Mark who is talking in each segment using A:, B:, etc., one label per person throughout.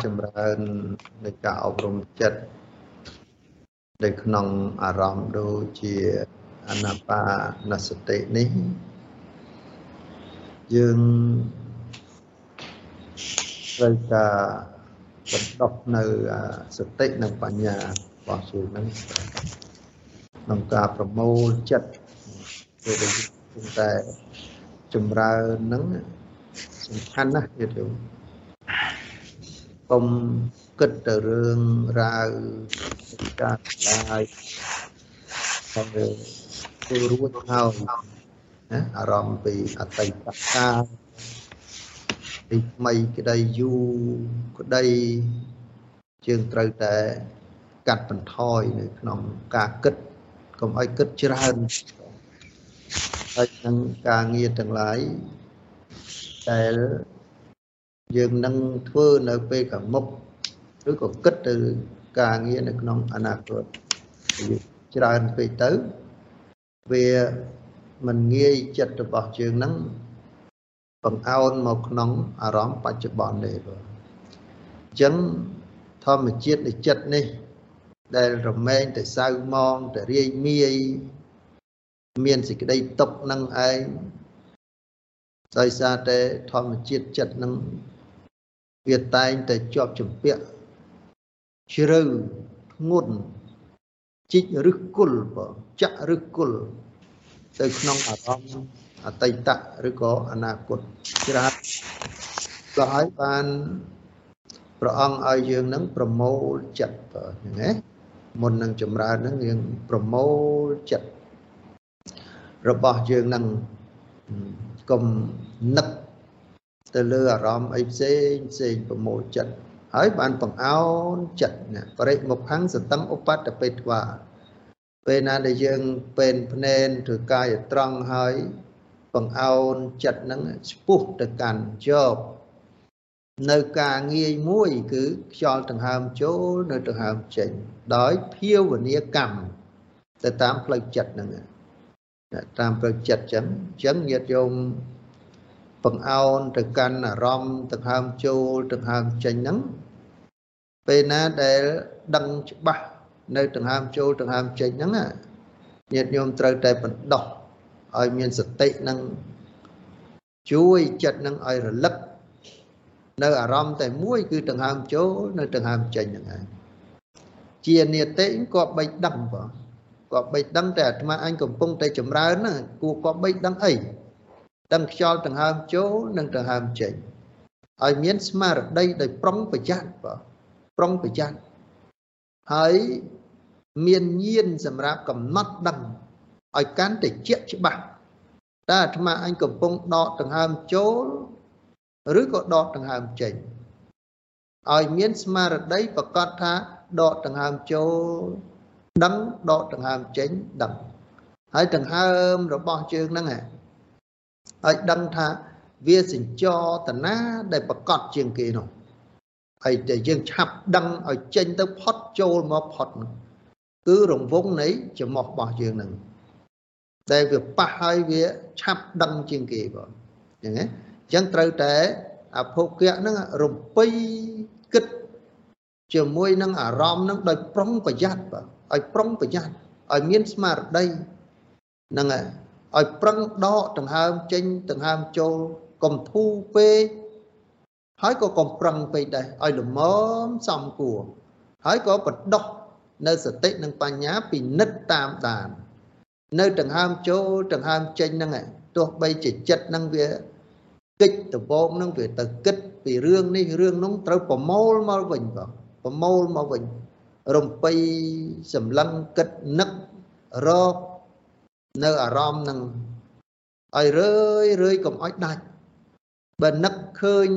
A: ការចម្រើននៃការអប់រំចិត្តនៅក្នុងអារម្មណ៍ដូចជាអនាបានសតិនេះ យើងត្រូវការបណ្ដុះនៅសតិនិងបញ្ញារបស់យើងហ្នឹងក្នុងការប្រមូលចិត្តគឺតែចម្រើនហ្នឹងសំខាន់ណាស់ទៀតយោ កុំគិតទៅរឿងរ៉ាវការឡាយតែគឺរួចហើយណាអារម្មណ៍ពីអតីតកាលពីថ្មីក្តីយូរក្តីជាងត្រូវតែកាត់បន្ថយនៅក្នុងការគិតកុំឲ្យគិតច្រើនហើយនឹងការងារទាំងឡាយដែល យើងនឹងធ្វើនៅពេលខាងមុខឬក៏គិតទៅការងារនៅក្នុងអនាគតច្រើនពេកទៅវាមិនងាយចិត្តរបស់យើងនឹងបង្អោនមកក្នុងអារម្មណ៍បច្ចុប្បន្នទេបងអញ្ចឹងធម្មជាតិនៃចិត្តនេះ ដែលរមែងតែសៅមងតែរាយមាយមានសេចក្តីទុកនឹងឯងដោយសារតែធម្មជាតិចិត្តនឹង វាតែងតែជាប់ជំពាក់ជ្រៅធ្ងន់ជីកឬគល់បងចាក់ឬគល់ទៅក្នុងអារម្មណ៍អតីតឬក៏អនាគតច្រើនក៏ឲ្យបានព្រះអង្គឲ្យយើងនឹងប្រមូលចិត្តបងណាមុននឹងចម្រើននឹងយើងប្រមូលចិត្តរបស់យើងនឹងកុំនឹក ទៅលើអារម្មណ៍អីផ្សេងផ្សេងប្រមូលចិត្តហើយបានបង្អោនចិត្តណាបរិមុខੰសតੰឧបតបេទ្វាពេលណាដែលយើងពេលភ្នែនឬកាយត្រង់ហើយបង្អោនចិត្តនឹងស្ពុះទៅកាន់ជាប់នៅការងាយមួយ គឺខ្យល់ដង្ហើមចូលនៅដង្ហើមចេញ ដោយភាវនាកម្មទៅតាមផ្លូវចិត្តហ្នឹងតាមផ្លូវចិត្តចឹងចឹងញាតិញោម បង្អោនទៅកាន់អារម្មណ៍ដង្ហើមចូលដង្ហើមចេញហ្នឹងពេលណាដែលដឹងច្បាស់នៅដង្ហើមចូលដង្ហើមចេញហ្នឹងញាតិញោមត្រូវតែបណ្ដោះឲ្យមានសតិនឹងជួយចិត្តនឹងឲ្យរលឹកនៅអារម្មណ៍តែមួយ គឺដង្ហើមចូលនៅដង្ហើមចេញហ្នឹងឯងជានិតិក៏បីដឹងបងក៏បីដឹងតែអាត្មាអញកំពុងតែចម្រើនណាគួរក៏បីដឹងអី ដឹងខ្យល់ដង្ហើមចូលនិងដង្ហើមចេញឲ្យមានស្មារតីដោយប្រុងប្រយ័ត្នបងប្រុងប្រយ័ត្នហើយមានញៀនសម្រាប់កំណត់ដឹងឲ្យកាន់តែជាក់ច្បាស់តើអាត្មាអញកំពុងដកដង្ហើមចូលឬក៏ដកដង្ហើមចេញឲ្យមានស្មារតីប្រកាសថាដកដង្ហើមចូលដឹងដកដង្ហើមចេញដឹងហើយដង្ហើមរបស់ជើងហ្នឹង ឲ្យដឹងថាវាសញ្ចរតណាដែលប្រកាសជាងគេនោះហើយតែយើងឆាប់ដឹងឲ្យចេញទៅផុតចូលមកផុតគឺរង្វង់នៃចំោះរបស់យើងនឹងដែលវាប៉ះហើយវាឆាប់ដឹងជាងគេបងអញ្ចឹងណាអញ្ចឹងត្រូវតែអភោគៈហ្នឹងរំពៃគិតជាមួយនឹងអារម្មណ៍ហ្នឹងដោយប្រុងប្រយ័ត្នបាទឲ្យប្រុងប្រយ័ត្នឲ្យមានស្មារតីហ្នឹងហើយ ឲ្យប្រឹងដកដង្ហើមចេញដង្ហើមចូលកុំធូរពេកហើយក៏កុំប្រឹងពេកដែរឲ្យល្មមសំគួរហើយក៏បដោះនៅសតិនិងបញ្ញាពិនិត្យតាមដាន នៅដង្ហើមចូលដង្ហើមចេញហ្នឹងទោះបីជាចិត្តហ្នឹងវាគិចដបងហ្នឹងវាទៅគិតពីរឿងនេះរឿងនោះត្រូវប្រមូលមកវិញបងប្រមូលមកវិញរំពៃសម្លឹងគិតនឹករក នៅអារម្មណ៍នឹងឲ្យរឿយរឿយកុំឲ្យដាច់បើនឹកឃើញ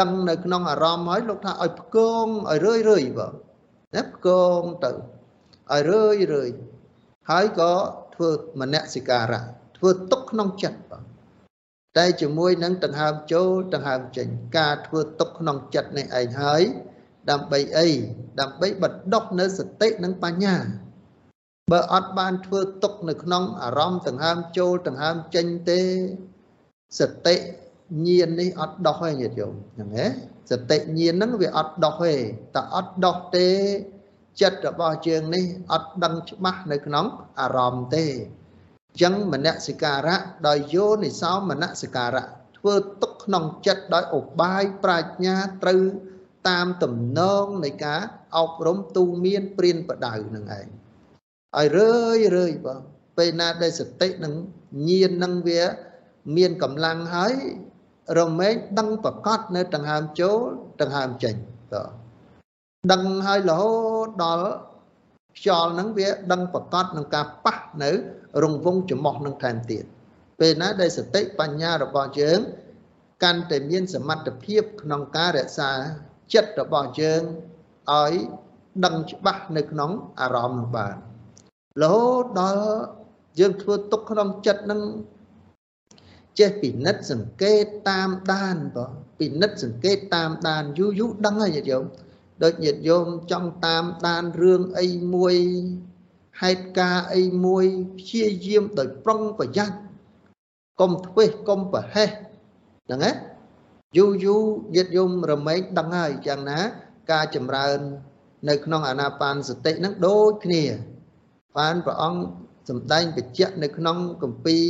A: ដឹងនៅក្នុងអារម្មណ៍ហើយលោកថាឲ្យផ្គងឲ្យរឿយរឿយបងណាផ្គងទៅឲ្យរឿយរឿយហើយក៏ធ្វើមនសិការៈធ្វើទុកក្នុងចិត្តបងតែជាមួយនឹងដង្ហើមចូលដង្ហើមចេញការធ្វើទុកក្នុងចិត្តនេះឯងហើយដើម្បីអីដើម្បីបណ្ដុះនៅសតិនិងបញ្ញា បើអត់បានធ្វើទុកនៅក្នុងអារម្មណ៍ដង្ហើមចូលដង្ហើមចេញទេសតិញាណនេះអត់ដោះទេញាតិញោមហ្នឹងហ៎សតិញាណហ្នឹងវាអត់ដោះទេតែអត់ដោះទេចិត្តរបស់យើងនេះអត់ដឹងច្បាស់នៅក្នុងអារម្មណ៍ទេអញ្ចឹងមនសិការៈដោយយោនិសោមនសិការៈធ្វើទុកក្នុងចិត្តដោយឧបាយប្រាជ្ញាត្រូវតាមតំណងនៃការអប់រំទូមានព្រានបដៅនឹងឯង ឲ្យរឿយរឿយបងពេលណាដែលសតិនឹងញៀននឹងវាមានកម្លាំងហើយរមែងដឹងប្រកាសនៅដង្ហើមចូលដង្ហើមចេញតើដឹងហើយរហូតដល់ខ្យល់ហ្នឹងវាដឹងប្រកាសនឹងការប៉ះនៅ រង្វង់ច្រមុះនឹងថែមទៀតពេលណាដែលសតិបញ្ញារបស់យើង កាន់តែមានសមត្ថភាពក្នុងការរក្សាចិត្តរបស់យើងឲ្យដឹងច្បាស់នៅក្នុងអារម្មណ៍នោះបាន រហូតដល់យើងធ្វើទុកក្នុងចិត្តនឹងចេះពិនិត្យសង្កេតតាមដានបងពិនិត្យសង្កេតតាមដានយូរយូរដឹងហើយញាតិញោមដូចញាតិញោមចង់តាមដានរឿងអីមួយហេតុការអីមួយព្យាយាមដោយប្រុងប្រយ័ត្នកុំធ្វេសកុំប្រហែសហ្នឹងណាយូរយូរញាតិញោមរមែងដឹងហើយយ៉ាងណា ការចម្រើន នៅក្នុងអាណាបានសតិហ្នឹងដូចគ្នា បានព្រះអង្គសម្ដែងបញ្ជាក់នៅក្នុងគម្ពីរ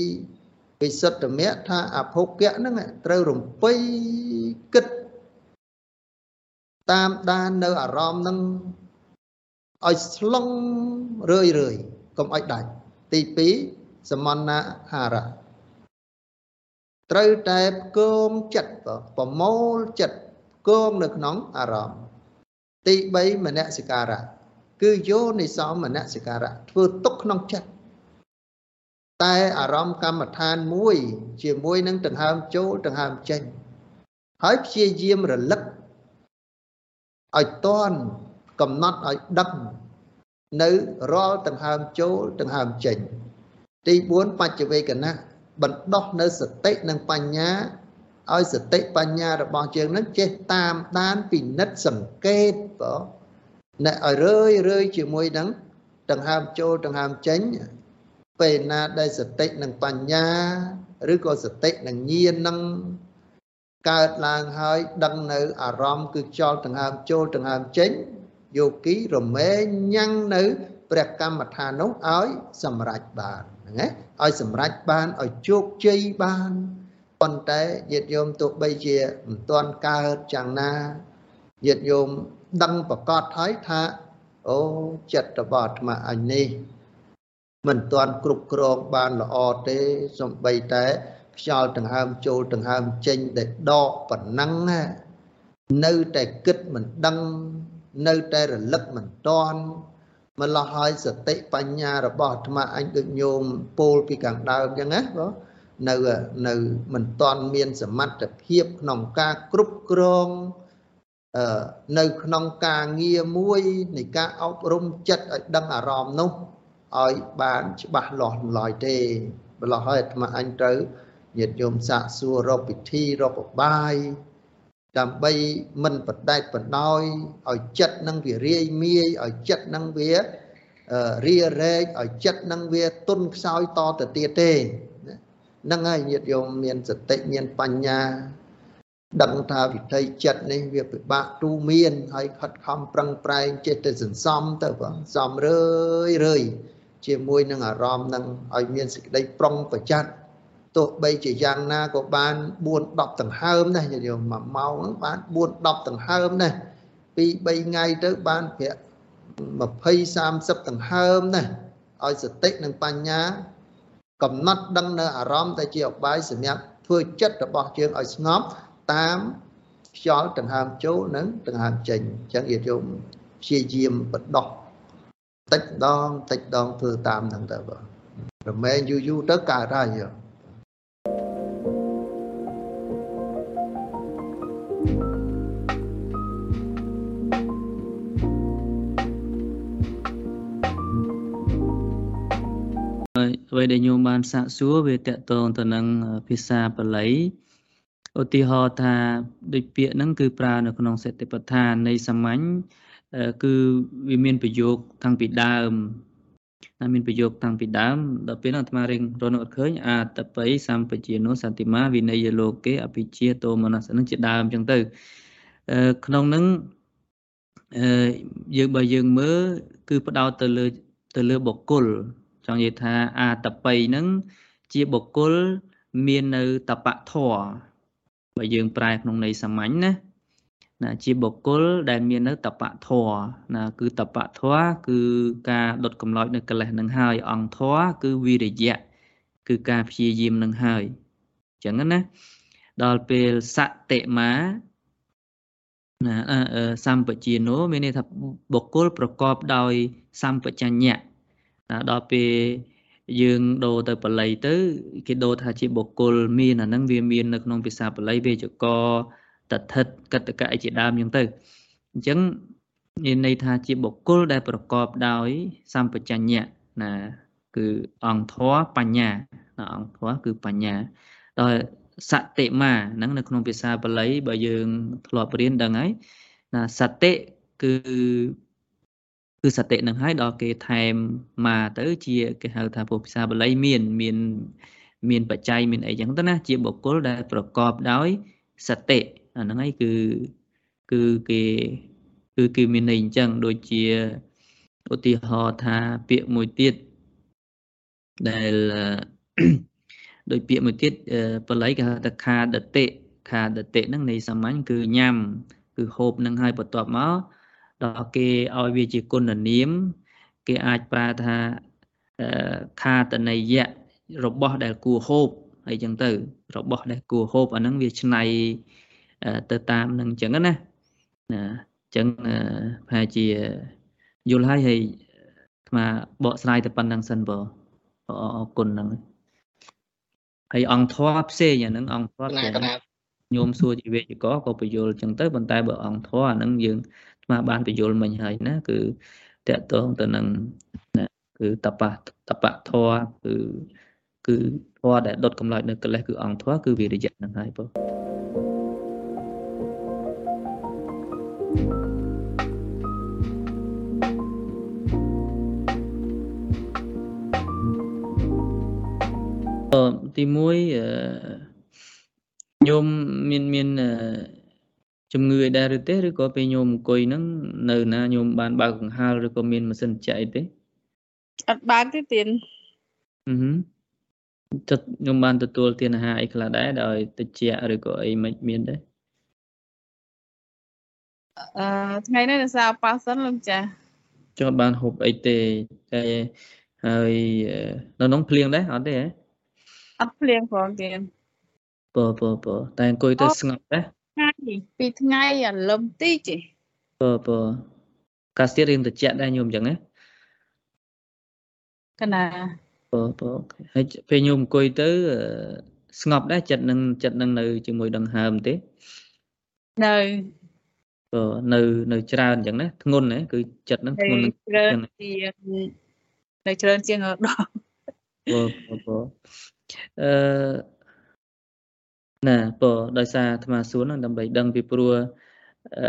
A: វិសុទ្ធមៈថាអភោគៈហ្នឹងត្រូវរំពៃគិត តាមដាននៅអារម្មណ៍ហ្នឹងឲ្យស្លងរឿយរឿយកុំឲ្យដាច់ទី2សមណ្ណហារៈត្រូវតែគងចិត្តប្រមូលចិត្តគងនៅក្នុងអារម្មណ៍ទី3មនសិការៈ គឺយោនិសោមនសិការៈធ្វើទុកក្នុងចិត្តតែអារម្មណ៍កម្មដ្ឋានមួយ ជាមួយនឹងដង្ហើមចូលដង្ហើមចេញហើយព្យាយាមរលឹកឲ្យតន់កំណត់ឲ្យដឹងនៅរាល់ដង្ហើមចូលដង្ហើមចេញ ទី4បច្ចវេកណៈបណ្ដោះនៅសតិនិងបញ្ញាឲ្យសតិបញ្ញារបស់យើងនឹងចេះតាមដានពិនិត្យសង្កេតបើ អ្នកឲ្យរឿយរឿយជាមួយនឹងដង្ហើមចូលដង្ហើមចេញពេលណាដែលសតិនិងបញ្ញាឬក៏សតិនិងញាណនឹងកើតឡើងហើយដឹងនៅអារម្មណ៍គឺខ្យល់ដង្ហើមចូលដង្ហើមចេញយោគីរមែងញ៉ាំងនៅព្រះកម្មដ្ឋាននោះឲ្យសម្រេចបានហ្នឹងណាឲ្យសម្រេចបានឲ្យជោគជ័យបានប៉ុន្តែញាតិញោមទោះបីជាមិនទាន់កើតយ៉ាងណាញាតិញោម ដឹងប្រកាសហើយថាអូចិត្តរបស់អាត្មាអញនេះមិនទាន់គ្រប់គ្រងបានល្អទេសំបីតែខ្យល់ដង្ហើមចូលដង្ហើមចេញដែលដកប៉ុណ្ណឹងនៅតែគិតមិនដឹង នៅតែរលឹកមិនតាន់ម្ល៉េះហើយសតិបញ្ញារបស់អាត្មាអញដូចញោមពោលពីខាងដើមអញ្ចឹងណាបងនៅនៅមិនតាន់មានសមត្ថភាពក្នុងការគ្រប់គ្រង នៅក្នុងការងារមួយនៃការអប់រំចិត្តឲ្យដឹងអារម្មណ៍នោះឲ្យបានច្បាស់លាស់ឡើយទេម្ល៉េះហើយអាត្មាអញត្រូវញាតិញោមសាកសួររកពិធីរកឧបាយដើម្បីមិនបដែតបណ្ដោយឲ្យចិត្តនឹងវារាយមាយឲ្យចិត្តនឹងវារារែកឲ្យចិត្តនឹងវាទុនខ្សោយតទៅទៀតទេហ្នឹងហើយញាតិញោមមានសតិមានបញ្ញា ដឹងថាវិធីចិត្តនេះវាពិបាកទូមានហើយខិតខំប្រឹងប្រែងចេះតែសន្សំទៅបងសំរឿយរឿយជាមួយនឹងអារម្មណ៍នឹងឲ្យមានសេចក្តីប្រុងប្រយ័ត្នទោះបីជាយ៉ាងណាក៏បាន4 10ដង្ហើមដែរញោម1ម៉ោងហ្នឹងបាន4 10ដង្ហើមដែរ2 3ថ្ងៃទៅបានប្រាក់20 30ដង្ហើមដែរឲ្យសតិនិងបញ្ញា កំណត់ដឹងនៅអារម្មណ៍តែជាអបាយសម្រាប់ធ្វើចិត្តរបស់យើងឲ្យស្ងប់ តាមខ្យល់ដង្ហើមចូលនិងដង្ហើមចេញអញ្ចឹងយាយយមព្យាយាមបដោះតិចដងតិចដងធ្វើតាមហ្នឹងទៅបាទរមែងយូរយូរទៅកើតហើយយោ
B: អ្វីដែលញោមបានសាកសួរវាតកតងទៅនឹងភាសាបាលី ឧទាហរណ៍ថាដូចពាក្យហ្នឹងគឺប្រើនៅក្នុងសតិប្បដ្ឋាននៃសាមញ្ញគឺវាមានប្រយោគតាំងពីដើមណាមានប្រយោគតាំងពីដើមដល់ពេលហ្នឹងអាត្មារៀងរនអត់ឃើញអាតបិសម្បជានុសន្តិមាវិន័យលោកេអភិជាតោមនស្សនឹងជាដើមអញ្ចឹងទៅក្នុងនឹងយើងបើយើងមើលគឺផ្ដោតទៅលើទៅលើបុគ្គលចង់និយាយថាអាតបិហ្នឹងជាបុគ្គលមាននៅតបៈធរ បើយើងប្រែក្នុងន័យសាមញ្ញណាណាជាបុគ្គលដែលមាននៅតបៈធរណាគឺតបៈធរគឺការដុតកំឡោចនៅកិលេសនឹងហើយអង្គធរគឺវិរិយៈគឺការព្យាយាមនឹងហើយអញ្ចឹងណាដល់ពេលសតិមាណាសម្បជានោមានន័យថាបុគ្គលប្រកបដោយសម្បជញ្ញៈដល់ពេល យើងដូរទៅបល័យទៅ គេដូរថាជាបុគ្គលមានអាហ្នឹងវាមាននៅក្នុងភាសាបល័យវេជកតថិតកតកៈជាដើមអញ្ចឹងទៅអញ្ចឹងមានន័យថាជាបុគ្គលដែលប្រកបដោយសម្បជញ្ញៈណា គឺអង្គធម៌បញ្ញាណាអង្គធម៌គឺបញ្ញាដល់សតិមាហ្នឹងនៅក្នុងភាសាបាលីបើយើងធ្លាប់រៀនដឹងហើយណាសតិគឺ គឺសតិនឹងហើយដល់គេថែមមកទៅជាគេហៅថាពុភាសាបាលីមានមានមានបច្ច័យមានអីចឹងទៅណាជាបុគ្គលដែលប្រកបដោយសតិអាហ្នឹងហើយគឺគឺគេគឺគឺមានន័យអញ្ចឹងដូចជាឧទាហរណ៍ថាពាក្យមួយទៀតដែលដោយពាក្យមួយទៀតបល័យគេហៅថាខាដតិខាដតិហ្នឹងនៃសាមញ្ញគឺញ៉ាំ គឺហូបនឹងហើយបន្ទាប់មក ដល់គេឲ្យវាជាគុណនាម គេអាចប្រើថាខាតនយៈរបស់ដែលគួរហូបអីចឹងទៅ របស់ដែលគួរហូបអាហ្នឹងវាឆ្នៃទៅតាមនឹងចឹងណាណាអញ្ចឹងប្រហែលជាយល់ហើយហើយអាត្មាបកស្រាយតែប៉ុណ្្នឹងសិនបងអរគុណហ្នឹងហើយអង្គធម៌ផ្សេងអាហ្នឹងអង្គធម៌ផ្សេងញោមសួរជីវៈកក៏បញ្យល់ចឹងទៅប៉ុន្តែបើអង្គធម៌អាហ្នឹងយើង ស្មាបានបញ្យល់មិញហើយណាគឺតកតងទៅនឹងណាគឺតបៈតបៈធម៌គឺគឺធម៌ដែលដុតកម្លោចនៅកិលេសគឺអង្គធម៌គឺវិរិយៈហ្នឹងហើយបងទី1ញោមមានមាន ជំងឺអីដែរឬទេឬក៏ពេលញោមអង្គុយហ្នឹងនៅណាញោមបានបើកកង្ហាលឬក៏មានម៉ាស៊ីនចាក់អីទេ
C: អត់បើកទេទៀន
B: អឺហឹមចិត្តញោមបានទទួលទានអាហារអីខ្លះដែរដោយតិចឬក៏អីមិនមានទេ
C: អឺថ្ងៃនេះនៅសារប៉ះសិនលោកចា
B: ចុះបានហូបអីទេតែហើយនៅក្នុងភ្លៀងដែរអត់ទេហ៎
C: អត់ភ្លៀងផងទៀត
B: បើបើបើតែអង្គុយទៅស្ងប់ដែរ
C: ថ្ងៃពីថ្ងៃអាលឹមតិច
B: បើបើកាសទៀតរៀងតិចដែរញោមអញ្ចឹងណា
C: កណា
B: បើបើហើយពេលញោមអង្គុយទៅស្ងប់ដែរចិត្តនឹងចិត្តនឹងនៅជាមួយដង្ហើមទេ
C: នៅ
B: បើនៅនៅច្រើនអញ្ចឹងណាធ្ងន់ណាគឺចិត្តនឹងធ្ងន់
C: ច្រើនជាងនៅច្រើនជាងដងបើ
B: បើអឺ ណាបើដោយសារអាត្មាសួរហ្នឹងដើម្បីដឹងពីព្រោះអឺ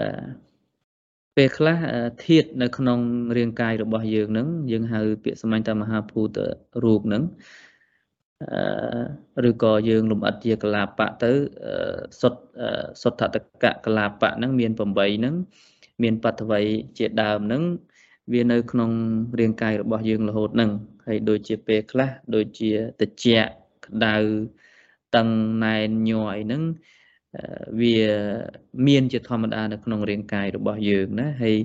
B: ពេលខ្លះធាតនៅក្នុងរាងកាយរបស់យើងហ្នឹងយើងហៅពាក្យសម្ាញ់តាមមហាភូតរូបហ្នឹងអឺឬក៏យើងលំអិតជាកលាបៈទៅសុទ្ធសុទ្ធតកៈកលាបៈហ្នឹងមាន8ហ្នឹងមានបតវ័យជាដើមហ្នឹងវានៅក្នុងរាងកាយរបស់យើងរហូតហ្នឹងហើយដូចជាពេលខ្លះដូចជាតិចក្តៅ តឹងណែនញ័រអីហ្នឹងវាមានជាធម្មតានៅក្នុងរាងកាយរបស់យើងណាហើយ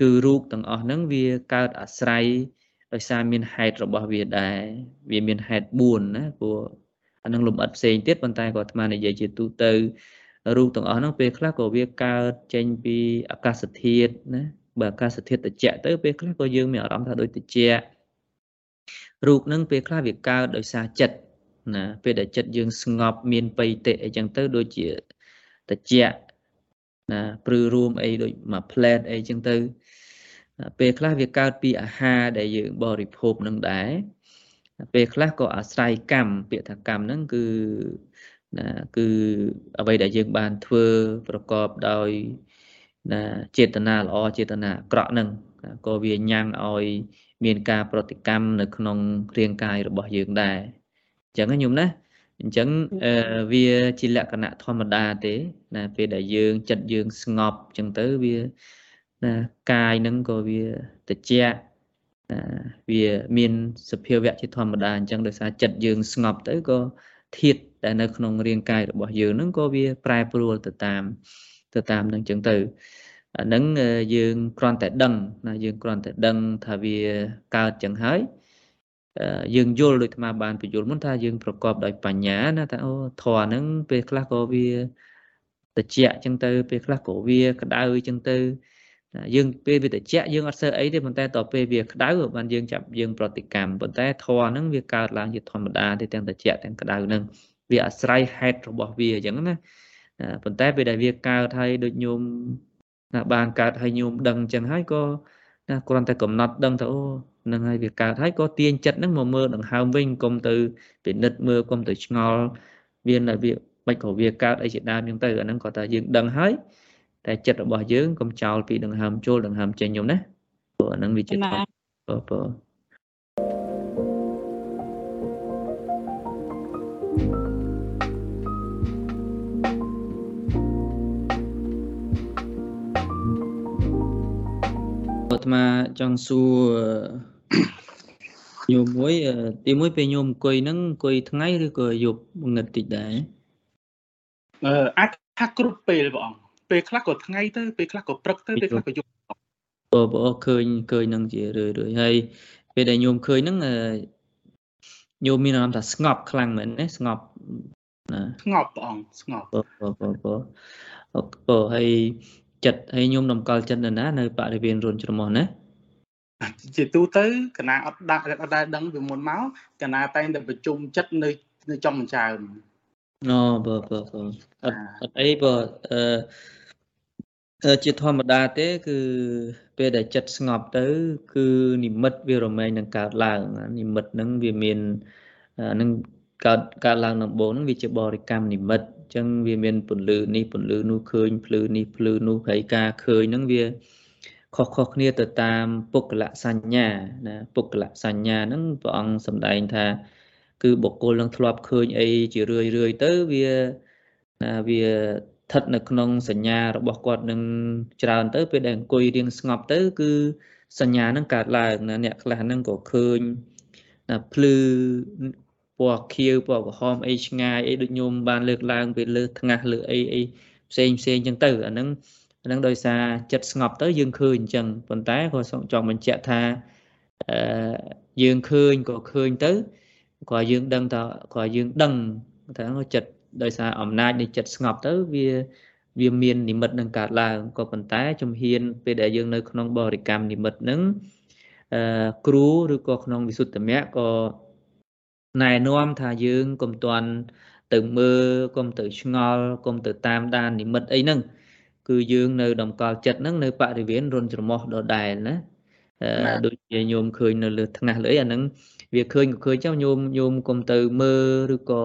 B: គឺរូបទាំងអស់ហ្នឹងវាកើតអាស្រ័យដោយសារមានហេតុរបស់វាដែរវាមានហេតុ4ណាព្រោះអានឹងលំអិតផ្សេងទៀតប៉ុន្តែក៏អាត្មានិយាយជាទូទៅរូបទាំងអស់ហ្នឹងពេលខ្លះក៏វាកើតចេញពីអាកាសធាតុណាបើអាកាសធាតុត្រជាក់ទៅពេលខ្លះក៏យើងមានអារម្មណ៍ថាដូចត្រជាក់រូបហ្នឹងពេលខ្លះវាកើតដោយសារចិត្ត ណាពេលដែលចិត្តយើងស្ងប់មានបៃតិអីចឹងទៅដូចជាតិចណាព្រឺរួមអីដូចមួយផ្លែតអីចឹងទៅពេលខ្លះវាកើតពីអាហារដែលយើងបរិភោគនឹងដែរពេលខ្លះក៏អាស្រ័យកម្មពាក្យថាកម្មហ្នឹងគឺណាគឺអ្វីដែលយើងបានធ្វើប្រកបដោយណាចេតនាល្អចេតនាអាក្រក់ហ្នឹងក៏វាញ៉ាំងឲ្យ មានការប្រតិកម្មនៅក្នុងរាងកាយរបស់យើងដែរ ចឹងញោមណាអញ្ចឹងវាជាលក្ខណៈធម្មតាទេណាពេលដែលយើងចិត្តយើងស្ងប់អញ្ចឹងទៅវាណាកាយនឹងក៏វាត្រជាក់វាមានសភាវៈជាធម្មតាអញ្ចឹងដោយសារចិត្តយើងស្ងប់ទៅក៏ធាតដែលនៅក្នុងរាងកាយរបស់យើងហ្នឹងក៏វាប្រែប្រួលទៅតាមទៅតាមនឹងអញ្ចឹងទៅអាហ្នឹងយើងគ្រាន់តែដឹងណាយើងគ្រាន់តែដឹងថាវាកើតចឹងហើយ យើងយល់ដូចអាបានបញ្យល់មុនថាយើងប្រកបដោយបញ្ញាណាថាអូធរហ្នឹងពេលខ្លះក៏វាតិចចឹងទៅពេលខ្លះក៏វាក្តៅចឹងទៅយើងពេលវាតិចយើងអត់សើអីទេប៉ុន្តែតទៅពេលវាក្តៅបានយើងចាប់យើងប្រតិកម្មប៉ុន្តែធរហ្នឹងវាកើតឡើងជាធម្មតាទេទាំងតិចទាំងក្តៅហ្នឹងវាអាស្រ័យហេតុរបស់វាអញ្ចឹងណាប៉ុន្តែពេលដែលវាកើតហើយដូចញោមណាបានកើតហើយញោមដឹងអញ្ចឹងហើយក៏ណាគ្រាន់តែកំណត់ដឹងទៅអូ នឹងហើយវាកើតហើយក៏ទាញចិត្តហ្នឹងមកមើលដង្ហើមវិញកុំទៅពិនិត្យមើលកុំទៅឆ្ងល់វានៅវាមិនក៏វាកើតអីជាដើមអញ្ចឹងទៅអាហ្នឹងក៏ថាយើងដឹងហើយតែចិត្តរបស់យើងកុំចោលពីដង្ហើមចូលដង្ហើមចេញខ្ញុំណាព្រោះអាហ្នឹងវាជាធម្មបើបើអាត្មាចង់សួរ ញោមមួយទីមួយពេលញោមអង្គុយហ្នឹងអង្គុយថ្ងៃឬក៏យប់ងឹតតិចដែរ
D: អឺអាចថាគ្រប់ពេលបងអង្គពេលខ្លះក៏ថ្ងៃទៅពេលខ្លះក៏ព្រឹកទៅពេលខ្លះក៏យប់
B: អូបងឃើញឃើញនឹងជារឿយរឿយហើយពេលដែលញោមឃើញហ្នឹងញោមមានអារម្មណ៍ថាស្ងប់ខ្លាំងមែនទេស្ងប់
D: ណាស្ងប់ព្រះអង្គស្ងប់
B: បងបងបងបងហើយចិត្តហើយញោមតម្កល់ចិត្តនៅណានៅបរិវេណរុនច្រមុះណា
D: ជាទូទៅកណាអត់ដាក់អត់ដែលដឹងពីមុនមកកណាតែងតែប្រជុំចិត្តនៅនៅចំចើម
B: អូបើបើបើអត់អត់អីបើអឺជាធម្មតាទេ គឺពេលដែលចិត្តស្ងប់ទៅ គឺនិមិត្តវារមែងនឹងកើតឡើងនិមិត្តហ្នឹងវាមាននឹងកើតកើតឡើងដំបូងហ្នឹងវាជាបរិកម្មនិមិត្តអញ្ចឹងវាមានពន្លឺនេះពន្លឺនោះឃើញភ្លឺនេះភ្លឺនោះហើយការឃើញហ្នឹងវា ខុសខុសគ្នាទៅតាមពុក្ខលសញ្ញាណាពុក្ខលសញ្ញាហ្នឹងព្រះអង្គសម្ដែងថា គឺបុគ្គលនឹងធ្លាប់ឃើញអីជារឿយរឿយទៅវាណាវាស្ថិតនៅក្នុងសញ្ញារបស់គាត់នឹងច្រើនទៅពេលដែលអង្គុយរៀងស្ងប់ទៅ គឺសញ្ញានឹងកើតឡើងណាអ្នកខ្លះហ្នឹងក៏ឃើញណាភ្លឺពណ៌ខៀវពណ៌ក្រហមអីឆ្ងាយអីដូចញោមបានលើកឡើងពេលលើថ្ងាស់លើអីអីផ្សេងផ្សេងចឹងទៅអាហ្នឹង អាហ្នឹងដោយសារចិត្តស្ងប់ទៅយើងឃើញអញ្ចឹងប៉ុន្តែក៏ចង់បញ្ជាក់ថាអឺយើងឃើញក៏ឃើញទៅក៏យើងដឹងថាក៏យើងដឹងថាចិត្តដោយសារអំណាចនៃចិត្តស្ងប់ទៅវាវាមាននិមិត្តនឹងកើតឡើងក៏ប៉ុន្តែជំហានពេលដែលយើងនៅក្នុងបរិកម្មនិមិត្តនឹងអឺគ្រូឬក៏ក្នុងវិសុទ្ធមគ្គក៏ណែនាំថាយើងកុំទាន់ទៅមើលកុំទៅឆ្ងល់កុំទៅតាមដាននិមិត្តអីហ្នឹង គឺយើងនៅតម្កល់ចិត្តហ្នឹងនៅបរិវេណរុនច្រមុះដដែលណាដូចជាញោមឃើញនៅលើថ្ងាសលើអីអាហ្នឹងវាឃើញក៏ឃើញចឹងញោមញោមកុំទៅមើលឬក៏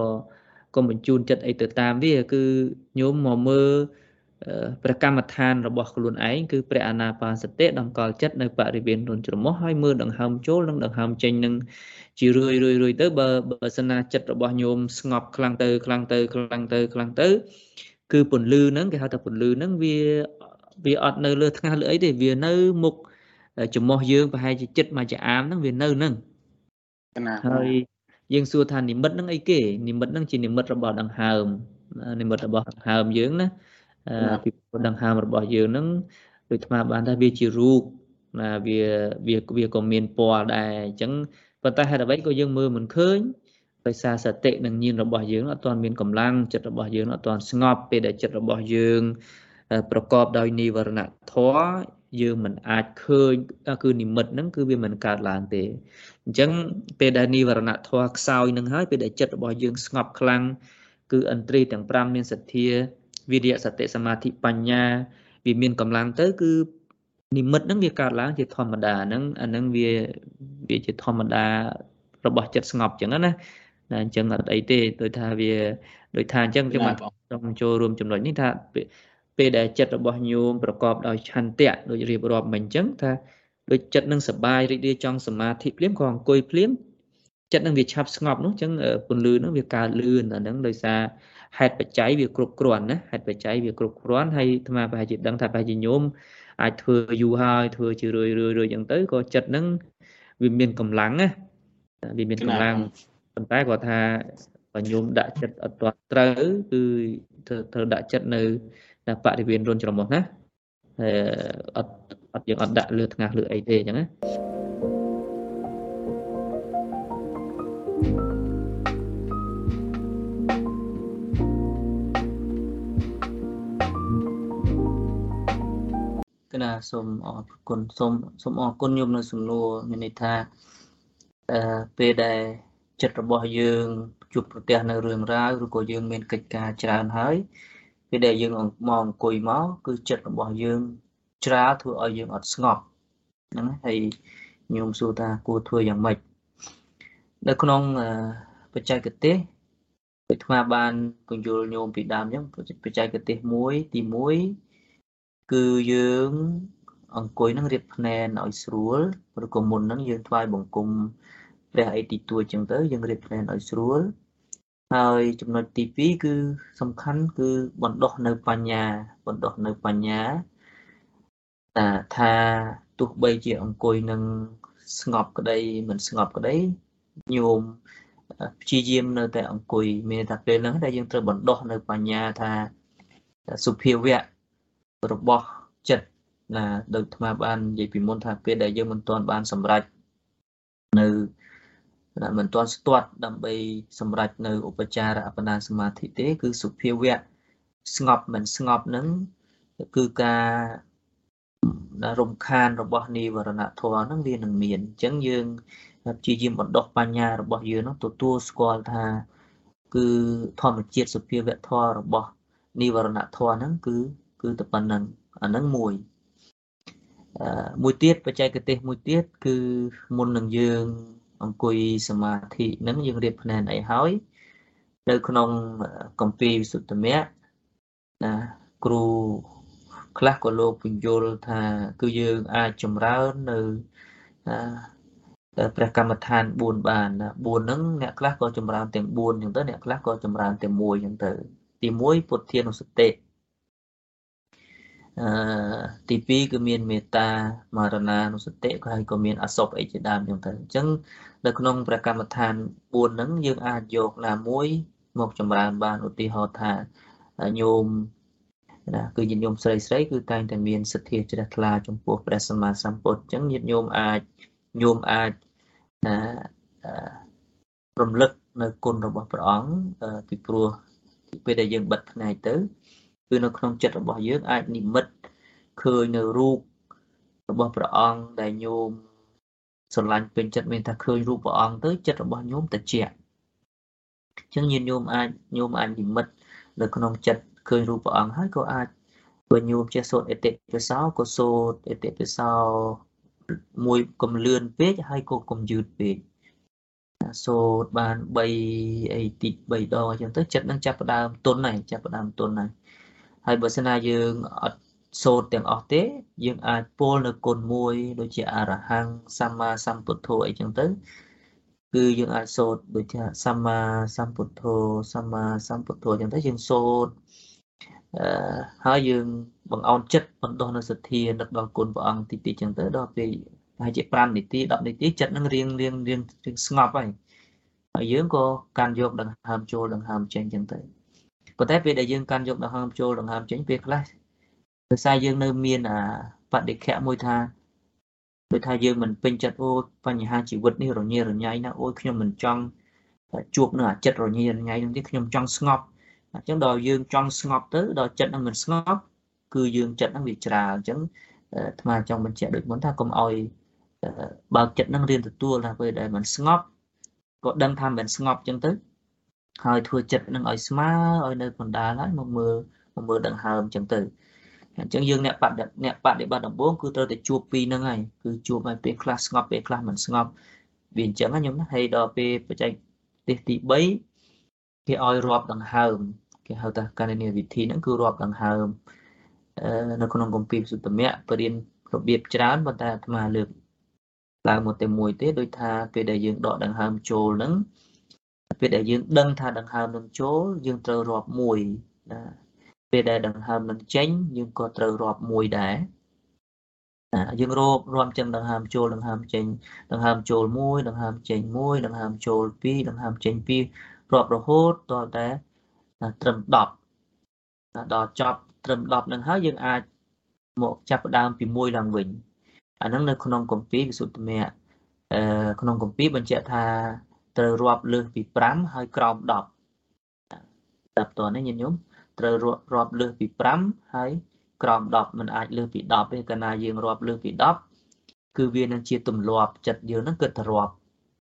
B: កុំបញ្ជូនចិត្តអីទៅតាមវាគឺញោមមកមើលព្រះកម្មដ្ឋានរបស់ខ្លួនឯងគឺព្រះអាណាបានសតិតម្កល់ចិត្តនៅបរិវេណរុនច្រមុះហើយមើលដង្ហើមចូលនិងដង្ហើមចេញនឹងជារឿយរឿយរឿយទៅបើបើសិនណាចិត្តរបស់ញោមស្ងប់ខ្លាំងទៅខ្លាំងទៅខ្លាំងទៅខ្លាំងទៅ គឺពន្លឺហ្នឹងគេហៅថាពន្លឺហ្នឹងវាវាអត់នៅលើថ្ងាសលើអីទេវានៅមុខចំមោះយើងប្រហែលជាចិត្តមួយចាអាមហ្នឹងវានៅហ្នឹងហើយយើងសួរថានិមិត្តហ្នឹងអីគេនិមិត្តហ្នឹងជានិមិត្តរបស់ដង្ហើមនិមិត្តរបស់ដង្ហើមយើងណាពីដង្ហើមរបស់យើងហ្នឹងដូចថ្មបានថាវាជារូបណាវាវាវាក៏មានពណ៌ដែរអញ្ចឹងប៉ុន្តែហេតុអ្វីក៏យើងមើលមិនឃើញ ដោយសារសតិនិងញាណរបស់យើងអត់ទាន់មានកម្លាំងចិត្តរបស់យើងអត់ទាន់ស្ងប់ពេលដែលចិត្តរបស់យើង ប្រកបដោយនិវរណធម៌យើងមិនអាចឃើញគឺនិមិត្តហ្នឹងគឺវាមិនកើតឡើងទេអញ្ចឹងពេលដែលនិវរណធម៌ខ្សោយនឹងហើយពេលដែលចិត្តរបស់យើងស្ងប់ខ្លាំងគឺឥន្ទ្រីទាំង5មានសទ្ធាវិរិយសតិសមាធិបញ្ញាវាមានកម្លាំងទៅគឺនិមិត្តហ្នឹងវាកើតឡើងជាធម្មតាហ្នឹងអាហ្នឹងវាវាជាធម្មតារបស់ចិត្តស្ងប់អញ្ចឹងណា ណាអញ្ចឹងអត់អីទេដូចថាវាដូចថាអញ្ចឹងខ្ញុំបាទចង់ចូលរួមចំណុចនេះថាពេលដែលចិត្តរបស់ញោមប្រកបដោយឆន្ទៈដូចរៀបរាប់មិញអញ្ចឹងថាដូចចិត្តនឹងសបាយរីករាយចង់សមាធិភ្លាមក៏អង្គុយភ្លាមចិត្តនឹងវាឆាប់ស្ងប់នោះអញ្ចឹងពន្លឺនឹងវាកើនលឿនអាហ្នឹងដោយសារហេតុបច្ច័យវាគ្រប់គ្រាន់ណាហេតុបច្ច័យវាគ្រប់គ្រាន់ហើយអាត្មាប្រហែលជាដឹងថាប្រហែលជាញោមអាចធ្វើយូរហើយធ្វើជារឿយរឿយរឿយអញ្ចឹងទៅក៏ចិត្តនឹងវាមានកម្លាំងណាវាមានកម្លាំង ប៉ុន្តែគាត់ថាបើញោមដាក់ចិត្តអត់ទាន់ត្រូវគឺត្រូវដាក់ចិត្តនៅបរិវេណរុនច្រមុះណាអត់អត់យើងអត់ដាក់លើថ្ងាសលើអីទេអញ្ចឹងណាគណៈសូមអរគុណសូមសូមអរគុណញោមនៅសំណួរមានន័យថាអឺពេលដែល ចិត្តរបស់យើងជួបប្រទះនៅរឿងរ៉ាវឬក៏យើងមានកិច្ចការច្រើនហើយពេលដែលយើងមកអង្គុយមកគឺចិត្តរបស់យើងច្រាលធ្វើឲ្យយើងអត់ស្ងប់ហ្នឹងហើយញោមសួរថាគួរធ្វើយ៉ាងម៉េចនៅក្នុងបច្ចេកទេសវិទ្យាបានពន្យល់ញោមពីដើមអញ្ចឹងបច្ចេកទេសមួយទី1គឺយើងអង្គុយនឹងរៀបភ្នែនឲ្យស្រួលឬក៏មុនហ្នឹងយើងថ្វាយបង្គំ ព្រះអីទីទួចអញ្ចឹងទៅយើងរៀបភ្នែនឲ្យស្រួលហើយចំណុចទី2គឺសំខាន់គឺបណ្ដោះនៅបញ្ញាបណ្ដោះនៅបញ្ញាថាទោះបីជាអង្គុយនឹងស្ងប់ក្តីមិនស្ងប់ក្តីញោមព្យាយាមនៅតែអង្គុយមានថាពេលហ្នឹងដែលយើងត្រូវបណ្ដោះនៅបញ្ញាថាសុភាវៈរបស់ចិត្តណាដោយអាត្មាបាននិយាយពីមុនថាពេលដែលយើងមិនទាន់បានសម្រេចនៅ មិនទាន់ស្ទាត់ដើម្បីសម្រេចនៅឧបចារអបណាសមាធិទេ គឺសុភាវៈស្ងប់មិនស្ងប់នឹងគឺការរំខានរបស់និវរណធម៌ហ្នឹងវានឹងមានអញ្ចឹងយើងព្យាយាមបណ្ដោះបញ្ញារបស់យើងហ្នឹងទទួលស្គាល់ថាគឺធម្មជាតិសុភាវៈធម៌របស់និវរណធម៌ហ្នឹងគឺគឺតែប៉ុណ្្នឹងអាហ្នឹងមួយមួយទៀតបច្ចេកទេសមួយទៀតគឺមុននឹងយើង អង្គុយសមាធិនឹងយើងរៀបភ្នែនអីហើយនៅក្នុងកម្ពីវិសុទ្ធមៈណាគ្រូខ្លះក៏លោកពញ្យល់ថាគឺយើងអាចចម្រើននៅព្រះកម្មដ្ឋាន4បានណា4ហ្នឹងអ្នកខ្លះក៏ចម្រើនទាំង4អញ្ចឹងទៅអ្នកខ្លះក៏ចម្រើនទាំង1អញ្ចឹងទៅទី1ពុទ្ធានុសតិ អឺទី2គឺមានមេត្តាមរណានុសតិក៏ហើយក៏មានអសុបអីជាដើមអញ្ចឹងទៅអញ្ចឹងនៅក្នុងព្រះកម្មដ្ឋាន4ហ្នឹងយើងអាចយកណាមួយមកចម្រើនបានឧទាហរណ៍ថាញោមណាគឺញាតិញោមស្រីស្រីគឺតែងតែមានសទ្ធាជ្រះថ្លាចំពោះព្រះសម្មាសម្ពុទ្ធអញ្ចឹងញាតិញោមអាចញោមអាចណារំលឹកនៅគុណរបស់ព្រះអង្គពីព្រោះពេលដែលយើងបិទផ្នែកទៅ គឺនៅក្នុងចិត្តរបស់យើងអាចនិមិត្តឃើញនៅរូបរបស់ព្រះអង្គដែលញោមស្រឡាញ់ពេញចិត្តមានថាឃើញរូបព្រះអង្គទៅចិត្តរបស់ញោមតិចអញ្ចឹងញាតិញោមអាចញោមអាចនិមិត្តនៅក្នុងចិត្តឃើញរូបព្រះអង្គហើយក៏អាចបើញោមចេះសូត្រអតិពិសោក៏សូត្រអតិពិសោមួយកំលឿនពេកហើយក៏កុំយឺតពេកសូត្របាន3អីតិច3ដងអញ្ចឹងទៅចិត្តនឹងចាប់ផ្ដើមទុនហើយចាប់ផ្ដើមទុនហើយ ហើយបើសិនណាយើងអត់សូត្រទាំងអស់ទេ យើងអាចពោលនៅគុណមួយ ដូចជាអរហង្គសម្មាសម្ពុទ្ធោអីចឹងទៅ គឺយើងអាចសូត្រដូចជាសម្មាសម្ពុទ្ធោសម្មាសម្ពុទ្ធោចឹងទៅយើងសូត្រអឺហើយយើងបង្អោនចិត្តបណ្ដោះនៅសទ្ធានឹកដល់គុណព្រះអង្គតិចតិចចឹងទៅដល់ពេលប្រហែលជា5នាទី10នាទីចិត្តនឹងរៀងរៀងរៀងស្ងប់ហើយហើយយើងក៏កាន់យកដង្ហើមចូលដង្ហើមចេញចឹងទៅ ប៉ុន្តែពេលដែលយើងកាន់យកដង្ហើមចូលដង្ហើមចេញពេលខ្លះដោយសារយើងនៅមានអាបដិខៈមួយថាដូចថាយើងមិនពេញចិត្តអូបញ្ហាជីវិតនេះរញ៉េរញ៉ៃណាអូយខ្ញុំមិនចង់ជួបនៅអាចិត្តរញ៉េរញ៉ៃនឹងទេខ្ញុំចង់ស្ងប់អញ្ចឹងដល់យើងចង់ស្ងប់ទៅដល់ចិត្តនឹងមិនស្ងប់គឺយើងចិត្តនឹងវាច្រាលអញ្ចឹងអាត្មាចង់បញ្ជាក់ដូចមុនថាកុំឲ្យបើកចិត្តនឹងរៀនទទួលថាពេលដែលมันស្ងប់ក៏ដឹងថាមិនស្ងប់អញ្ចឹងទៅ ហើយធ្វើចិត្តនឹងឲ្យស្មើឲ្យនៅកណ្ដាលហើយមកមើលមកមើលដង្ហើមអញ្ចឹងទៅអញ្ចឹងយើងអ្នកបដិអ្នកបដិបត្តិដំបូងគឺត្រូវតែជួបពីរហ្នឹងហើយគឺជួបឲ្យពេលខ្លះស្ងប់ពេលខ្លះមិនស្ងប់វាអញ្ចឹងណាខ្ញុំណាហើយដល់ពេលបច្ចេកទេសទី3គេឲ្យរាប់ដង្ហើមគេហៅថាកណនីវិធីហ្នឹងគឺរាប់ដង្ហើមនៅក្នុងគម្ពីរសុត្តមៈបរៀនរបៀបច្រើនប៉ុន្តែអាត្មាលើកឡើងមកតែមួយទេ ដូចថាពេលដែលយើងដកដង្ហើមចូលហ្នឹង ពេលដែលយើងដឹងថាដង្ហើមនឹងចូលយើងត្រូវរាប់មួយណាពេលដែលដង្ហើមនឹងចេញយើងក៏ត្រូវរាប់មួយដែរណាយើងរាប់រាប់ចឹងដង្ហើមចូលដង្ហើមចេញដង្ហើមចូល1ដង្ហើមចេញ1ដង្ហើមចូល2ដង្ហើមចេញ2រាប់រហូតដល់តែត្រឹម10ដល់ចប់ត្រឹម10នឹងហើយយើងអាចមកចាប់ផ្ដើមពី1ឡើងវិញអាហ្នឹងនៅក្នុងគម្ពីរវិសុទ្ធមគ្គអឺក្នុងគម្ពីរបញ្ជាក់ថា ត្រូវរាប់លើសពី5ហើយក្រោម10តាមតនេះញាតិញោមត្រូវរាប់លើសពី5ហើយក្រោម10มันអាចលើសពី10ទេកាលណាយើងរាប់លើសពី10គឺវានឹងជាទម្លាប់ចិត្តយើងនឹងគិតទៅរាប់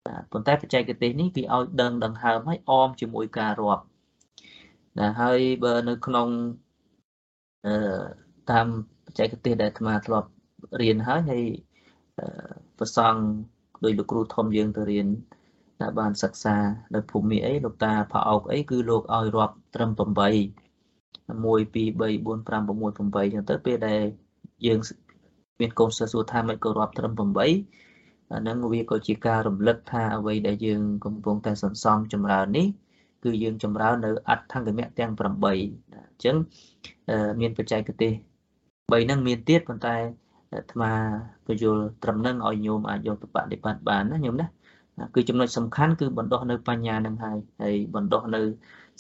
B: បាទប៉ុន្តែបច្ចេកទេសនេះគេឲ្យដឹងដង្ហើមឲ្យអមជាមួយការរាប់ណាហើយបើនៅក្នុងអឺតាមបច្ចេកទេសដែលអាត្មាធ្លាប់រៀនហើយហើយប្រសង់ដោយលោកគ្រូធំយើងទៅរៀនដែ លបានសិក្សានៅភូមិអីលោកតាផោអោកអីគឺលោកឲ្យរាប់ត្រឹម8 1 2 3 4 5 6 8ចឹងទៅពេលដែលយើងមានកូនសិស្សសួរថាមិនក៏រាប់ត្រឹម8អាហ្នឹងវាក៏ជាការរំលឹកថាអ្វីដែលយើងកំពុងតែសន្សំចម្រើននេះគឺយើងចម្រើននៅអត្ថង្គមៈទាំង8អញ្ចឹងមានបច្ចេកទេស3ហ្នឹងមានទៀតប៉ុន្តែអាត្មាបញ្យល់ត្រឹមហ្នឹងឲ្យញោមអាចយកទៅបដិបត្តិបានណាញោមណា គឺចំណុចសំខាន់គឺបណ្ដោះនៅបញ្ញានឹងហើយហើយបណ្ដោះនៅ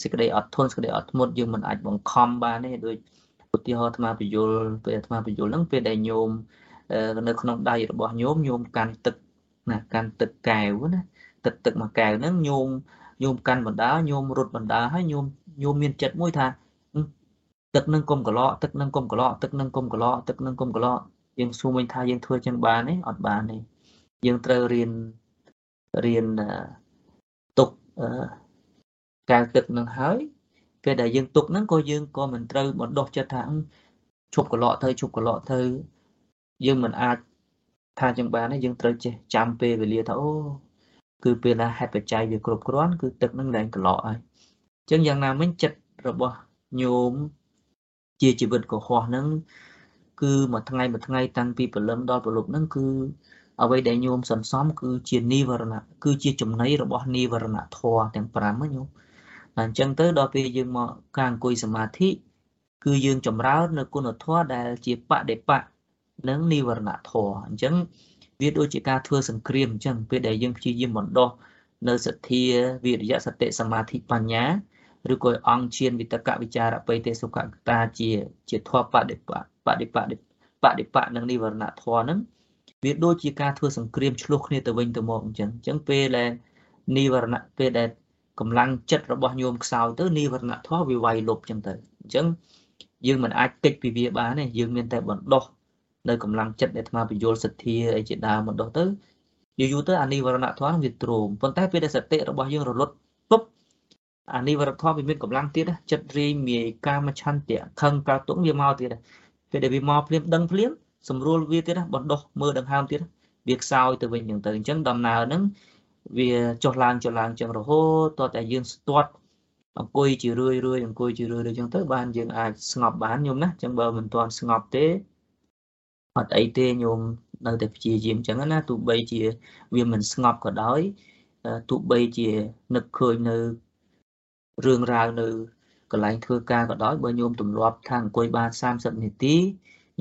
B: សេចក្តីអត់ធន់សេចក្តីអត់ធ្មត់យើងមិនអាចបង្ខំបានទេដូចឧទាហរណ៍អាត្មាបញ្យល់ពេលអាត្មាបញ្យល់ហ្នឹងពេលដែលញោមនៅក្នុងដៃរបស់ញោមញោមកាន់ទឹកណាកាន់ទឹកកែវណាទឹកទឹកមួយកែវហ្នឹងញោមញោមកាន់បណ្ដាញោមរត់បណ្ដាហើយញោមញោមមានចិត្តមួយថាទឹកនឹងកុំកឡក់ទឹកនឹងកុំកឡក់ទឹកនឹងកុំកឡក់ទឹកនឹងកុំកឡក់យើងសួរវិញថាយើងធ្វើចឹងបានទេអត់បានទេយើងត្រូវរៀន រៀនទុកកៅទឹកនឹងហើយពេលដែលយើងទុកហ្នឹងក៏យើងក៏មិនត្រូវបណ្ដោះចិត្តថាឈប់កន្លក់ទៅឈប់កន្លក់ទៅយើងមិនអាចថាចឹងបានទេយើងត្រូវចេះចាំពេលវេលាថាអូគឺពេលណាហេតុបច្ច័យវាគ្រប់គ្រាន់គឺទឹកនឹងឡើងកន្លក់ហើយអញ្ចឹងយ៉ាងណាមិញចិត្តរបស់ញោមជាជីវិតកុហកហ្នឹងគឺមួយថ្ងៃមួយថ្ងៃតាំងពីព្រលឹមដល់ព្រលប់ហ្នឹងគឺ អ្វីដែលញោមសន្សំគឺជានិវរណៈគឺជាចំណីរបស់និវរណៈធម៌ទាំង5ហ្នឹងញោមតែអញ្ចឹងទៅដល់ពេលយើងមកការអង្គុយសមាធិគឺយើងចម្រើននៅគុណធម៌ដែលជាបដិបៈនិងនិវរណៈធម៌អញ្ចឹងវាដូចជាការធ្វើសង្គ្រាមអញ្ចឹងពេលដែលយើងព្យាយាមបណ្ដោះនៅសទ្ធាវិរិយៈសតិសមាធិបញ្ញាឬក៏អង្គឈានវិតកវិចារបិទេសុខកតាជាជាធម៌បដិបៈបដិបៈបដិបៈនិងនិវរណៈធម៌ហ្នឹង វាដូចជាការធ្វើសង្គ្រាមឆ្លោះគ្នាទៅវិញទៅមកអញ្ចឹងអញ្ចឹងពេលដែលនិវរណៈពេលដែលកម្លាំងចិត្តរបស់ញោមខ្សោយទៅនិវរណៈធម៌វាវាយលុបអញ្ចឹងទៅអញ្ចឹងយើងមិនអាចតិចពីវាបានទេយើងមានតែបណ្ដោះនៅកម្លាំងចិត្តដែលអាត្មាបញ្យល់សទ្ធាអីជាដើមបណ្ដោះទៅយូរយូរទៅអានិវរណៈធម៌នឹងវាទ្រោមប៉ុន្តែពេលដែលសតិរបស់យើងរលត់ពុបអានិវរណៈធម៌វាមានកម្លាំងទៀតចិត្តរីមាយកាមឆន្ទៈខឹងកើតទុកវាមកទៀតពេលដែលវាមកភ្លាមដឹងភ្លាម ស្រួលវាទៀតណាបណ្ដោះមើលដង្ហើមទៀតវាខ្សោយទៅវិញអញ្ចឹងទៅអញ្ចឹងដំណើរហ្នឹងវាចុះឡើងចុះឡើងចឹងរហូតតតែយើងស្ទាត់អង្គុយជារឿយរឿយអង្គុយជារឿយរឿយចឹងទៅបានយើងអាចស្ងប់បានញោមណាចឹងបើមិនទាន់ស្ងប់ទេអត់អីទេញោមនៅតែព្យាយាមចឹងណាទោះបីជាវាមិនស្ងប់ក៏ដោយទោះបីជានឹកឃើញនៅរឿងរ៉ាវនៅកន្លែងធ្វើការក៏ដោយបើញោមទម្លាប់ថាអង្គុយបាន30នាទី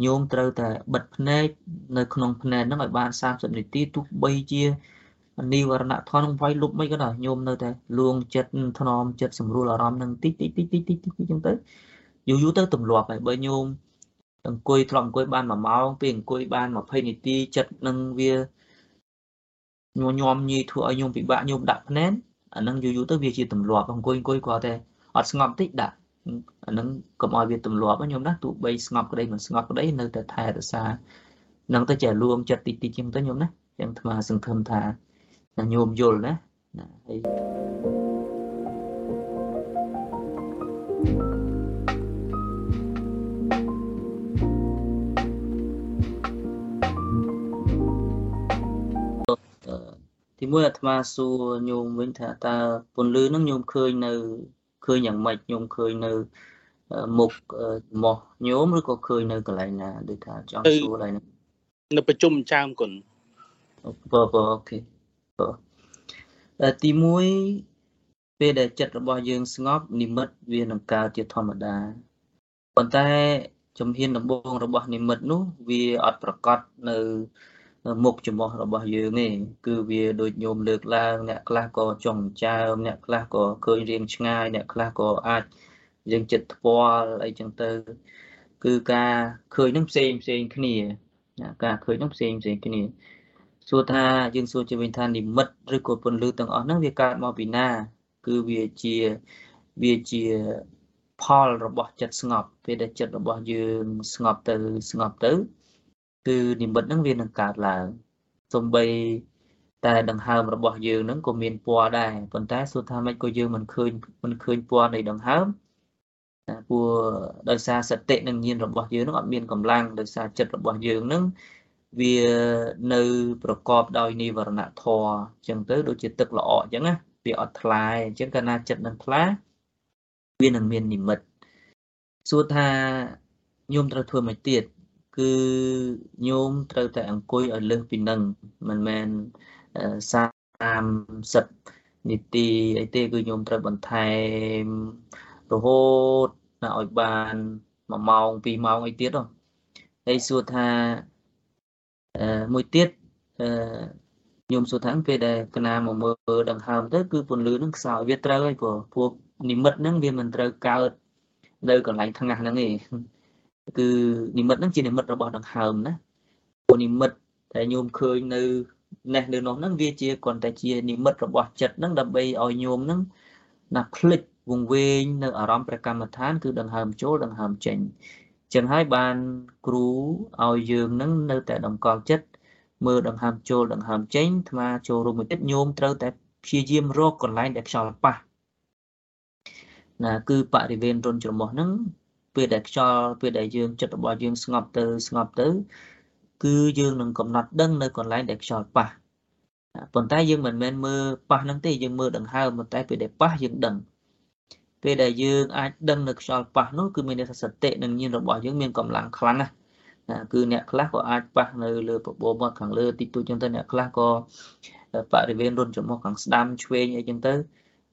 B: ញោមត្រូវតែបិទភ្នែកនៅក្នុងភ្នែកហ្នឹងឲ្យបាន30នាទីទោះបីជានិវរណៈធននឹងវាយលុបមិនក៏ដោយញោមនៅតែលួងចិត្តថ្នមចិត្តសម្រួលអារម្មណ៍នឹងតិចតិចតិចតិចតិចតិចអញ្ចឹងទៅយូរយូរទៅទម្លាប់ហើយបើញោមអង្គុយធ្លាប់អង្គុយបាន1ម៉ោងពេលអង្គុយបាន20នាទីចិត្តនឹងវាញញោមញីធ្វើឲ្យញោមពិបាកញោមដាក់ភ្នែនអានឹងយូរយូរទៅវាជាទម្លាប់អង្គុយអង្គុយគាត់តែអត់ស្ងប់តិចដាក់ អានឹងកុំឲ្យវាទម្លាប់ខ្ញុំណាទោះបីស្ងប់ក្តីមិនស្ងប់ក្តីនៅតែថែរក្សានឹងទៅចេះលួងចិត្តតិចតិចចឹងទៅខ្ញុំណាចឹងអាត្មាសង្ឃឹមថាញោមយល់ណាណាហើយទីមួយអាត្មាសួរញោមវិញថាតើពន្លឺនឹងញោមឃើញនៅ ឃើញយ៉ាងម៉េចខ្ញុំឃើញនៅមុខមកញោមឬក៏ឃើញនៅកន្លែងណាដូចថាចង់សួរឡើយ
D: នៅប្រជុំចាមគុណ
B: បើបើអូខេបើទី1ពេលដែលចិត្តរបស់យើងស្ងប់និមិត្តវានឹងកើតជាធម្មតាប៉ុន្តែជំហានដំបូងរបស់និមិត្តនោះវាអត់ប្រកបនៅ មុខចំោះរបស់យើងទេគឺវាដូចញោមលើកឡើង អ្នកខ្លះក៏ចង់ចើមអ្នកខ្លះក៏ឃើញរៀងឆ្ងាយអ្នកខ្លះក៏អាចយើងចិត្តថ្ពាល់អីចឹងទៅ គឺការឃើញនឹងផ្សេងផ្សេងគ្នាការឃើញនឹងផ្សេងផ្សេងគ្នាសួរថាយើងសួរជាវិញថានិមិត្តឬក៏ពន្លឺទាំងអស់ហ្នឹងវាកើតមកពីណា គឺវាជាវាជាផលរបស់ចិត្តស្ងប់ពេលដែលចិត្តរបស់យើងស្ងប់ទៅស្ងប់ទៅ គឺនិមិត្តហ្នឹងវានឹងកើតឡើងសំបីតែដង្ហើមរបស់យើងហ្នឹងក៏មានពណ៌ដែរប៉ុន្តែសួរថាម៉េចក៏យើងមិនឃើញមិនឃើញពណ៌នៃដង្ហើមព្រោះដោយសារសតិនិងញាណរបស់យើងនឹងអត់មានកម្លាំងដោយសារចិត្តរបស់យើងនឹងវានៅប្រកបដោយនិវរណធម៌អញ្ចឹងទៅដូចជាទឹកល្អអញ្ចឹងណាវាអត់ថ្លាអញ្ចឹងកាលណាចិត្តនឹងថ្លាវានឹងមាននិមិត្តសួរថាញោមត្រូវធ្វើមិនទៀត គឺញោមត្រូវតែអង្គុយឲ្យលើសពីនឹងមិនមែន30នាទីអីទេគឺញោមត្រូវបន្ថែមរហូតណាឲ្យបាន1ម៉ោង2ម៉ោងអីទៀតហ៎ហើយសួរថាអឺមួយទៀតអឺញោមសួរថាពេលដែលកណាមកមើលដង្ហើមទៅគឺពន្លឺនឹងខ្សោយវាត្រូវហើយព្រោះពួកនិមិត្តហ្នឹងវាមិនត្រូវកើតនៅកន្លែងថ្ងាសហ្នឹងទេ គឺនិមិត្តហ្នឹងជានិមិត្តរបស់ដង្ហើមណាពួកនិមិត្តតែញោមឃើញនៅនេះនៅនោះហ្នឹងវាជាគ្រាន់តែជានិមិត្តរបស់ចិត្តហ្នឹងដើម្បីឲ្យញោមហ្នឹងណាភ្លេចវង្វេងនៅអារម្មណ៍ព្រះកម្មដ្ឋាន គឺដង្ហើមចូលដង្ហើមចេញចឹងហើយបានគ្រូឲ្យយើងនឹងនៅតែតម្កល់ចិត្តមើលដង្ហើមចូលដង្ហើមចេញអាត្មាចូលរួមមួយទៀតញោមត្រូវតែព្យាយាមរកកន្លែងដែលខ្យល់ប៉ះណាគឺបរិវេណរុនច្រមុះហ្នឹង ពេលដែលខ្យល់ពេលដែលយើងចិត្តរបស់យើងស្ងប់ទៅស្ងប់ទៅ គឺយើងនឹងកំណត់ដឹងនៅកន្លែងដែលខ្យល់ប៉ះប៉ុន្តែយើងមិនមែនមើលប៉ះហ្នឹងទេយើងមើលដង្ហើមប៉ុន្តែពេលដែលប៉ះយើងដឹងពេលដែលយើងអាចដឹងនៅខ្យល់ប៉ះនោះគឺមានន័យថាសតិនិងញាណរបស់យើងមានកម្លាំងខ្លាំងណាស់គឺអ្នកខ្លះក៏អាចប៉ះនៅលើបបោមាត់ខាងលើតិចតួចចឹងទៅអ្នកខ្លះក៏បរិវេណរុនចំមុះខាងស្ដាំឆ្វេងអីចឹងទៅ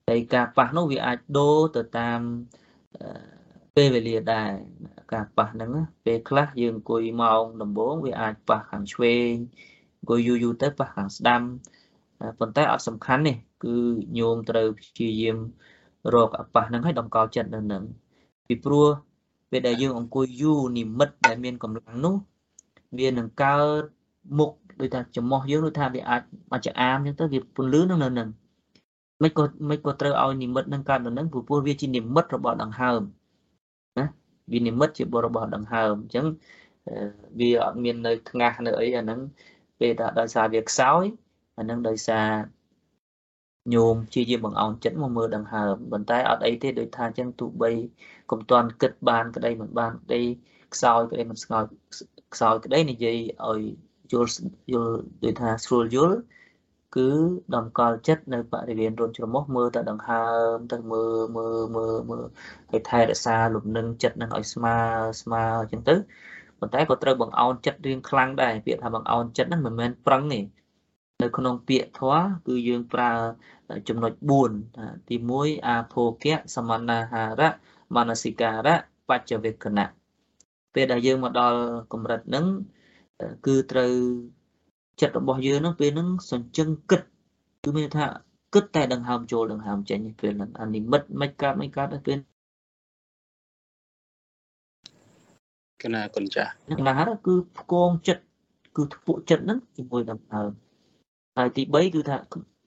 B: ហើយការប៉ះនោះវាអាចដូរទៅតាម ពេលវេលាដែរការប៉ះហ្នឹងពេលខ្លះយើងអង្គុយម៉ោងដំបូងវាអាចប៉ះខាងឆ្វេងអង្គុយយូរយូរទៅប៉ះខាងស្ដាំប៉ុន្តែអត់សំខាន់នេះគឺញោមត្រូវព្យាយាមរកអប៉ះហ្នឹងឲ្យតម្កល់ចិត្តនៅនឹងពីព្រោះពេលដែលយើងអង្គុយយូរនិមិត្តដែលមានកម្លាំងនោះវានឹងកើតមុខដូចថាចំោះយើងដូចថាវាអាចមកចអាមអញ្ចឹងទៅវាពន្លឺនឹងនៅនឹងមិនក៏មិនក៏ត្រូវឲ្យនិមិត្តនឹងកើតនៅនឹងព្រោះវាជានិមិត្តរបស់ដង្ហើមណា វានិមិត្តជាបរបស់ដង្ហើមអញ្ចឹងវាអត់មាននៅថ្ងាសនៅអីអាហ្នឹងពេលថាដោយសារវាខ្សោយអាហ្នឹងដោយសារញោមជាយាមបង្អោនចិត្តមកមើលដង្ហើមប៉ុន្តែអត់អីទេដូចថាអញ្ចឹងទោះបីកុំតាន់គិតបានក្តីមិនបានក្តីខ្សោយក្តីមិនស្ងោយខ្សោយក្តីនិយាយឲ្យយល់យល់ដូចថាស្រួលយល់ គឺតម្កល់ចិត្តនៅបរិវេណរុនច្រមុះមើលតែដង្ហើមទៅមើលមើលមើលមើលឲ្យថែរក្សាលំនឹងចិត្តនឹងឲ្យស្មើស្មើអញ្ចឹងទៅប៉ុន្តែក៏ត្រូវបង្អោនចិត្តរៀងខ្លាំងដែរពាក្យថាបង្អោនចិត្តហ្នឹងមិនមែនប្រឹងទេនៅក្នុងពាក្យធម៌គឺយើងប្រើចំណុច4ទី1អាភោគៈសមនាហារៈមនសិការៈបច្ចវេកណៈពេលដែលយើងមកដល់កម្រិតហ្នឹងគឺត្រូវ ចិត្តរបស់យើងហ្នឹងពេលហ្នឹងសញ្ជឹងគិតគឺមានថាគិតតែដង្ហើមចូលដង្ហើមចេញពេលហ្នឹងអានិមិត្តមិនកើតមិនកើតពេល
D: កណាគុណចាស់
B: ណាស់គឺផ្គងចិត្តគឺធ្ពួកចិត្តហ្នឹងជាមួយដង្ហើមហើយទី3គឺថា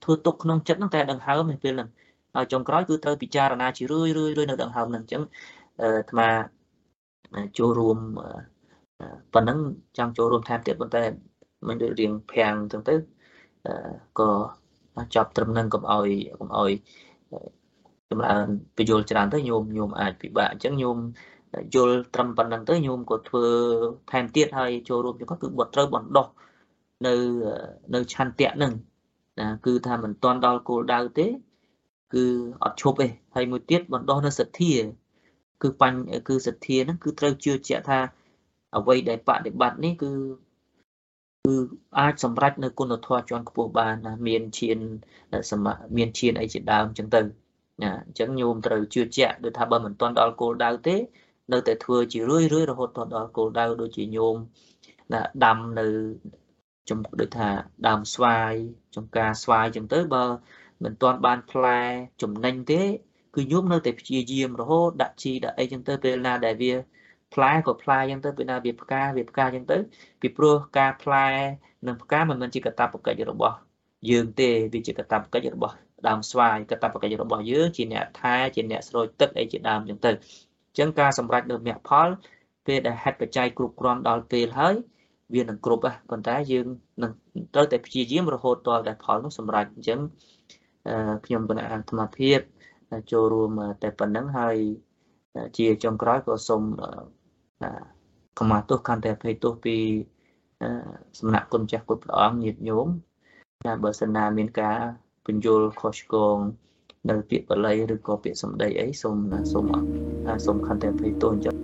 B: ធ្វើទុកក្នុងចិត្តហ្នឹងតែដង្ហើមពេលហ្នឹងហើយចុងក្រោយគឺត្រូវពិចារណាជារឿយរឿយរឿយនៅដង្ហើមហ្នឹងអញ្ចឹងអាត្មាចូលរួមប៉ុណ្ណឹងចង់ចូលរួមថែមទៀតប៉ុន្តែ មិនដូចរៀងភាំងចឹងទៅក៏ចប់ត្រឹមនឹងកុំឲ្យកុំឲ្យចម្រើនបញ្យលច្រើនទៅញោមញោមអាចពិបាកអញ្ចឹងញោមយល់ត្រឹមប៉ុណ្្នឹងទៅញោមក៏ធ្វើថែមទៀតហើយចូលរួមចឹងក៏គឺបត់ត្រូវបណ្ដោះនៅនៅឆន្ទៈនឹងណាគឺថាមិនទាន់ដល់គោលដៅទេ គឺអត់ឈប់ទេហើយមួយទៀតបណ្ដោះនៅសទ្ធា គឺបញ្ញគឺសទ្ធាហ្នឹងគឺត្រូវជឿជាក់ថាអ្វីដែលបដិបត្តិនេះគឺ គឺអាចសម្រេចនៅគុណធម៌ជាន់ខ្ពស់បានណាមានឈានសមមានឈានអីជាដើមអញ្ចឹងទៅណាអញ្ចឹងញោមត្រូវជឿជាក់ដូចថាបើមិនទាន់ដល់គោលដៅទេនៅតែធ្វើជារឿយរឿយរហូតដល់គោលដៅដូចជាញោមណាដាំនៅចំដូចថាដើមស្វាយចំការស្វាយអញ្ចឹងទៅបើមិនទាន់បានផ្លែចំណេញទេ គឺញោមនៅតែព្យាយាមរហូតដាក់ជីដាក់អីអញ្ចឹងទៅពេលណាដែលវា ផ្លែក៏ផ្លែអញ្ចឹងទៅពេលណាវាផ្កាវាផ្កាអញ្ចឹងទៅពីព្រោះការផ្លែនិងផ្កាមិនមែនជាកតាបកិច្ចរបស់ យើងទេវាជាកតាបកិច្ចរបស់ដើមស្វាយកតាបកិច្ចរបស់យើងជាអ្នកថែជាអ្នកស្រោចទឹកអីជាដើមអញ្ចឹងទៅអញ្ចឹងការសម្រេចនៅមគ្គផលពេលដែលហេតុបច្ច័យគ្រប់គ្រាន់ដល់ពេលហើយវានឹងគ្រប់ហ่ะប៉ុន្តែយើងនឹងត្រូវតែព្យាយាមរហូតដល់តែផលនោះសម្រេចអញ្ចឹងខ្ញុំគណៈអាត្មាភាពចូលរួមតែប៉ុណ្្នឹងហើយជាចុងក្រោយក៏សូម ខមាទោសខន្តិអភ័យទោសពីសំណាក់គុណចាស់គុណព្រះអង្គញាតិញោមតែបើសិនណាមានការពន្យល់ខុសឆ្គងនៅពាក្យបាលីឬក៏ពាក្យសម្ដីអីសូមសូមសូមខន្តិអភ័យទោសអញ្ចឹង